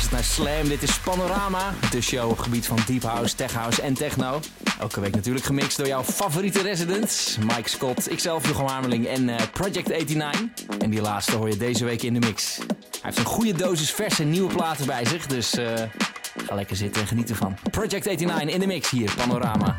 Luistert naar Slam. Dit is Panorama, de show op gebied van deep house, tech house en techno. Elke week natuurlijk gemixt door jouw favoriete residents. Mike Scott, ikzelf, Jochem Hamerling en uh, Project 89. En die laatste hoor je deze week in de mix. Hij heeft een goede dosis verse nieuwe platen bij zich, dus uh, ga lekker zitten en genieten van. Project 89 in de mix hier, Panorama.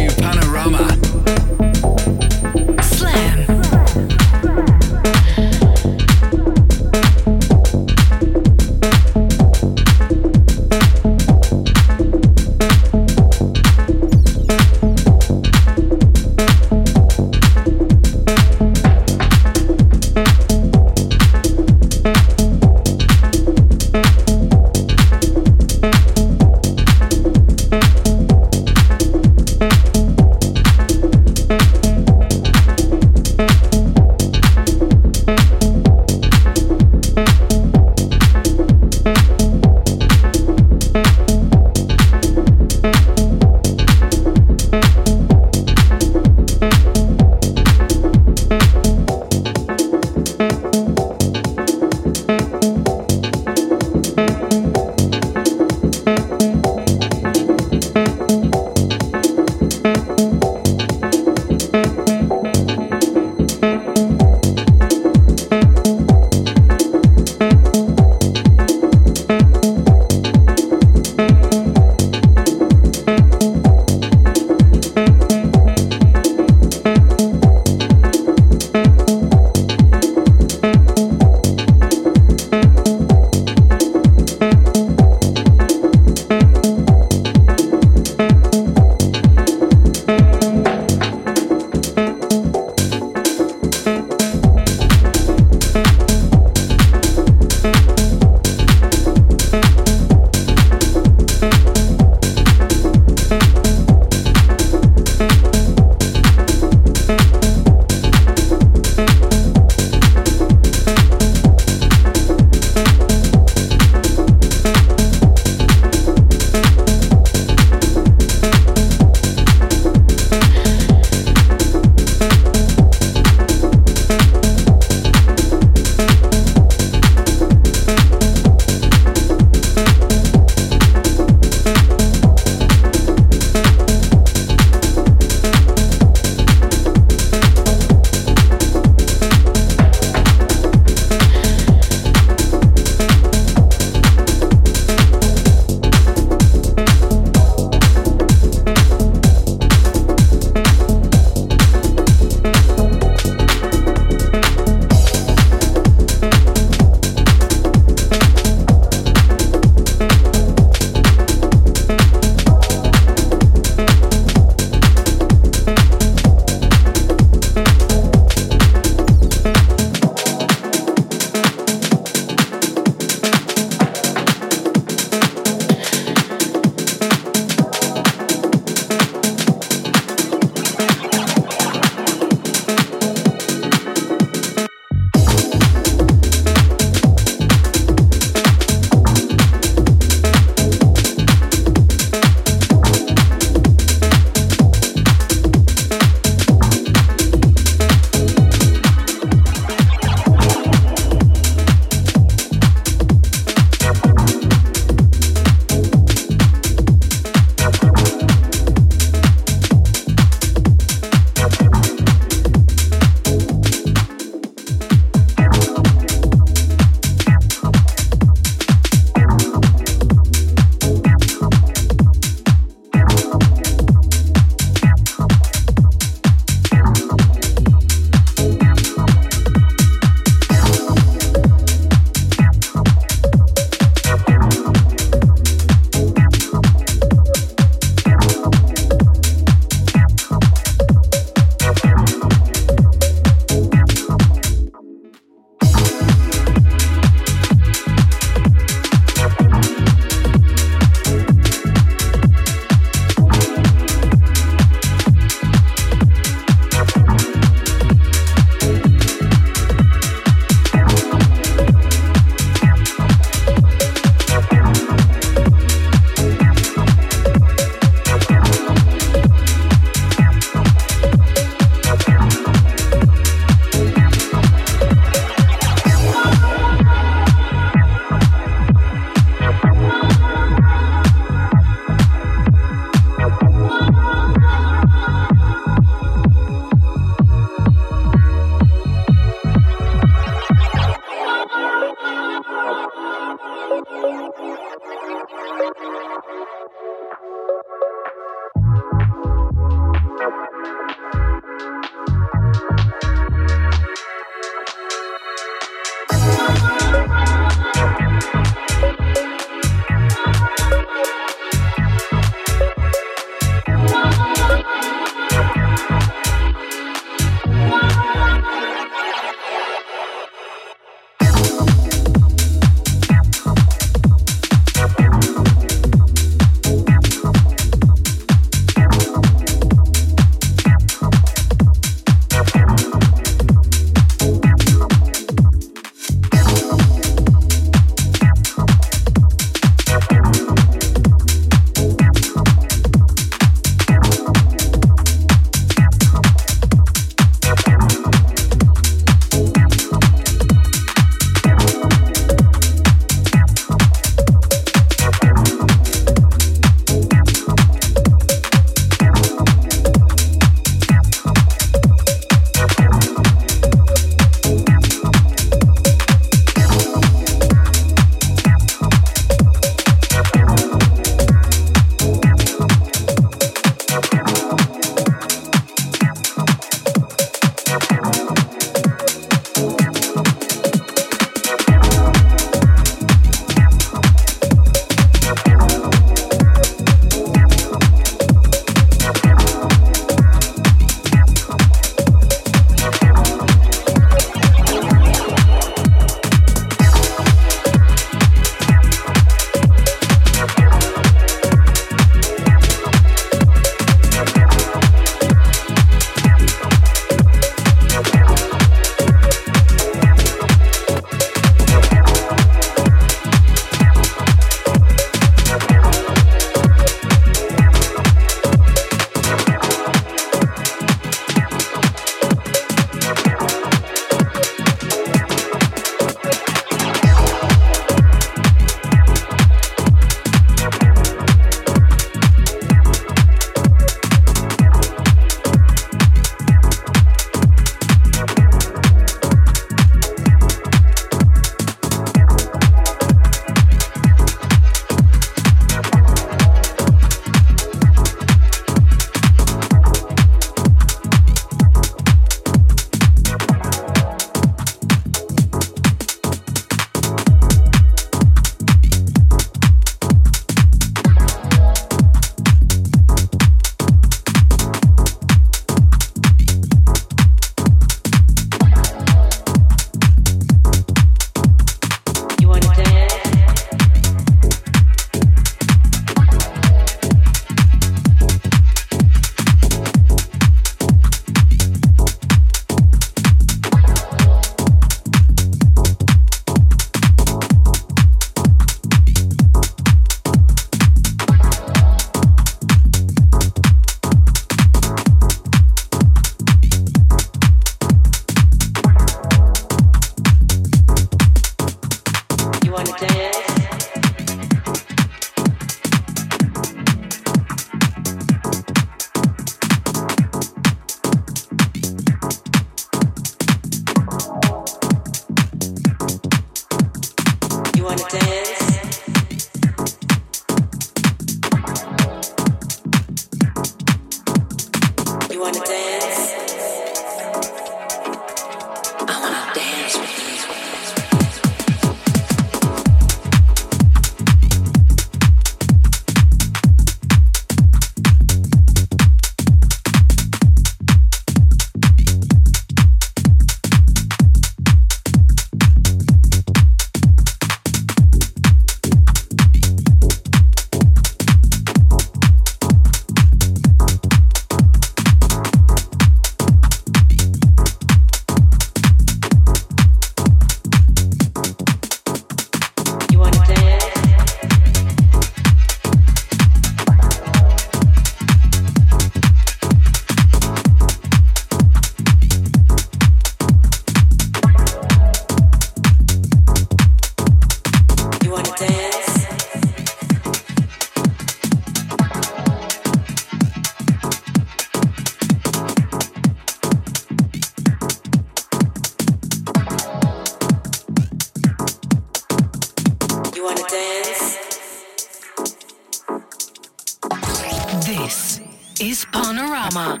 This is Panorama.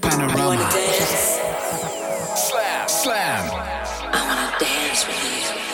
Panorama. I wanna dance. Slam, slam. I wanna dance with you.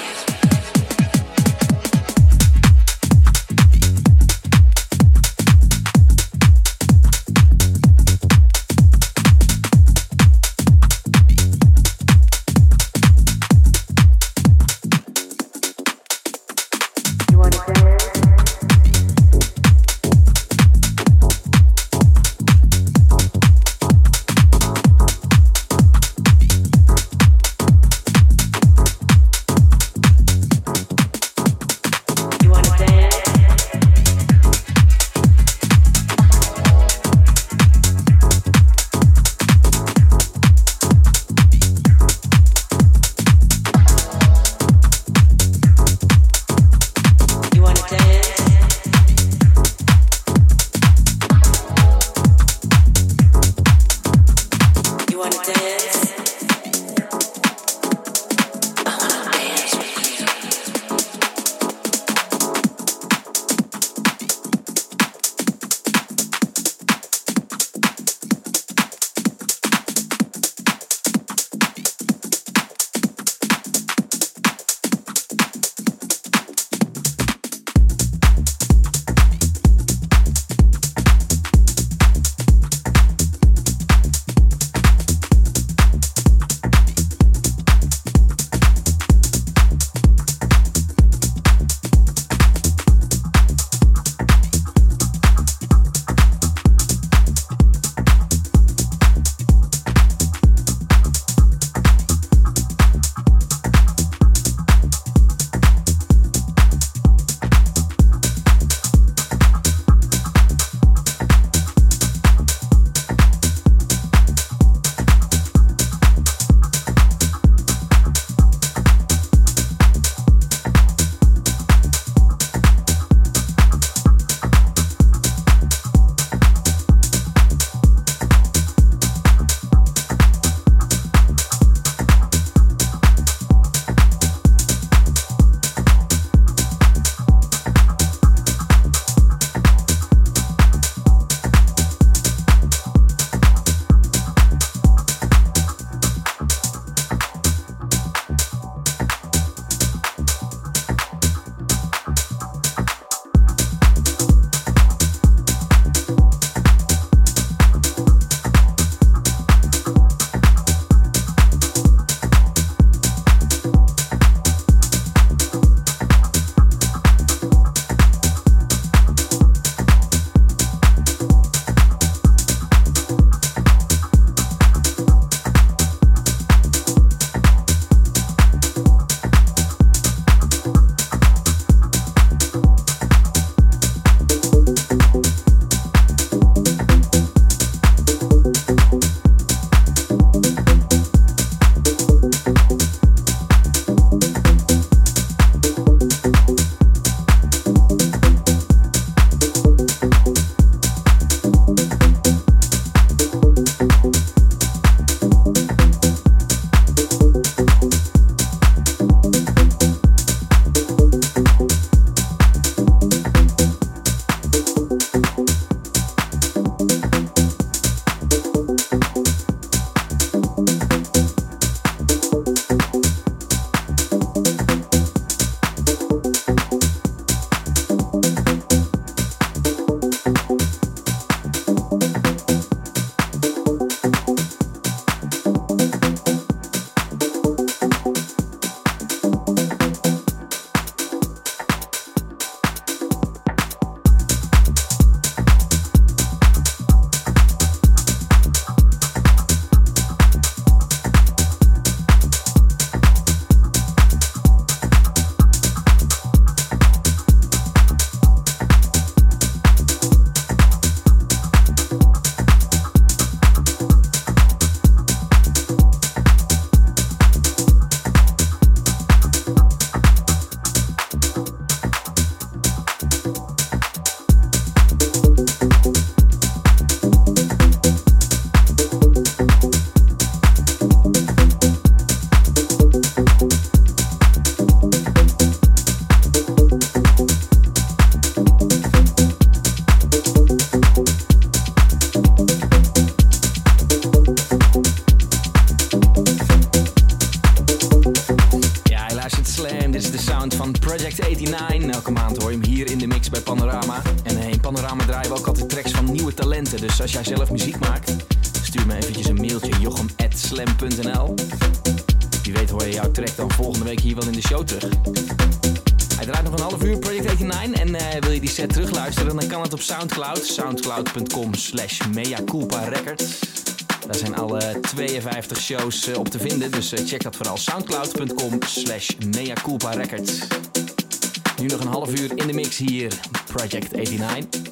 shows eh, op te vinden. Dus eh, check dat vooral soundcloud.com slash records. Nu nog een half uur in de mix hier, Project 89.